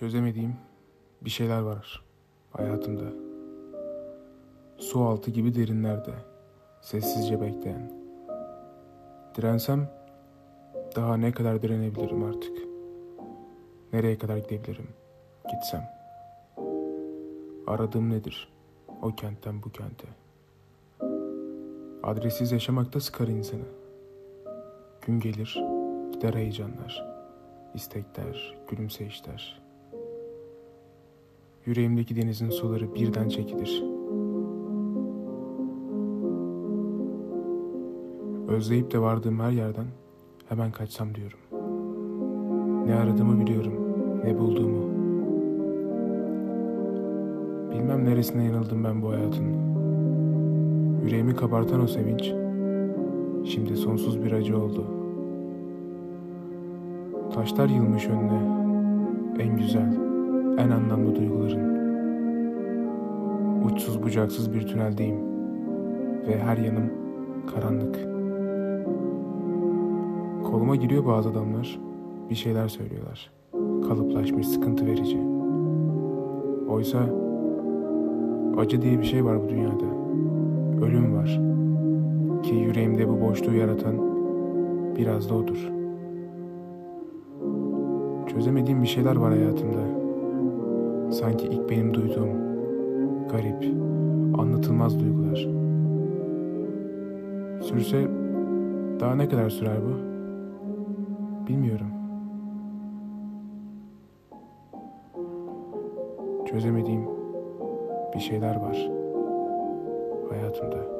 Çözemediğim bir şeyler var hayatımda. Su altı gibi derinlerde, sessizce bekleyen. Dirensem daha ne kadar direnebilirim artık? Nereye kadar gidebilirim? Gitsem. Aradığım nedir? O kentten bu kente. Adresiz yaşamakta sıkar insanı. Gün gelir, gider heyecanlar, istekler, gülümseyişler. Yüreğimdeki denizin suları birden çekilir. Özleyip de vardığım her yerden hemen kaçsam diyorum. Ne aradığımı biliyorum, ne bulduğumu. Bilmem neresine yanıldım ben bu hayatın. Yüreğimi kabartan o sevinç, şimdi sonsuz bir acı oldu. Taşlar yılmış önüne, en güzel, en anlamlı duyguların. Uçsuz bucaksız bir tüneldeyim ve her yanım karanlık. Koluma giriyor bazı adamlar, bir şeyler söylüyorlar. Kalıplaşmış, sıkıntı verici. Oysa acı diye bir şey var bu dünyada. Ölüm var. Ki yüreğimde bu boşluğu yaratan biraz da odur. Çözemediğim bir şeyler var hayatımda. Sanki ilk benim duyduğum garip, anlatılmaz duygular. Sürse daha ne kadar sürer bu? Bilmiyorum. Çözemediğim bir şeyler var hayatımda.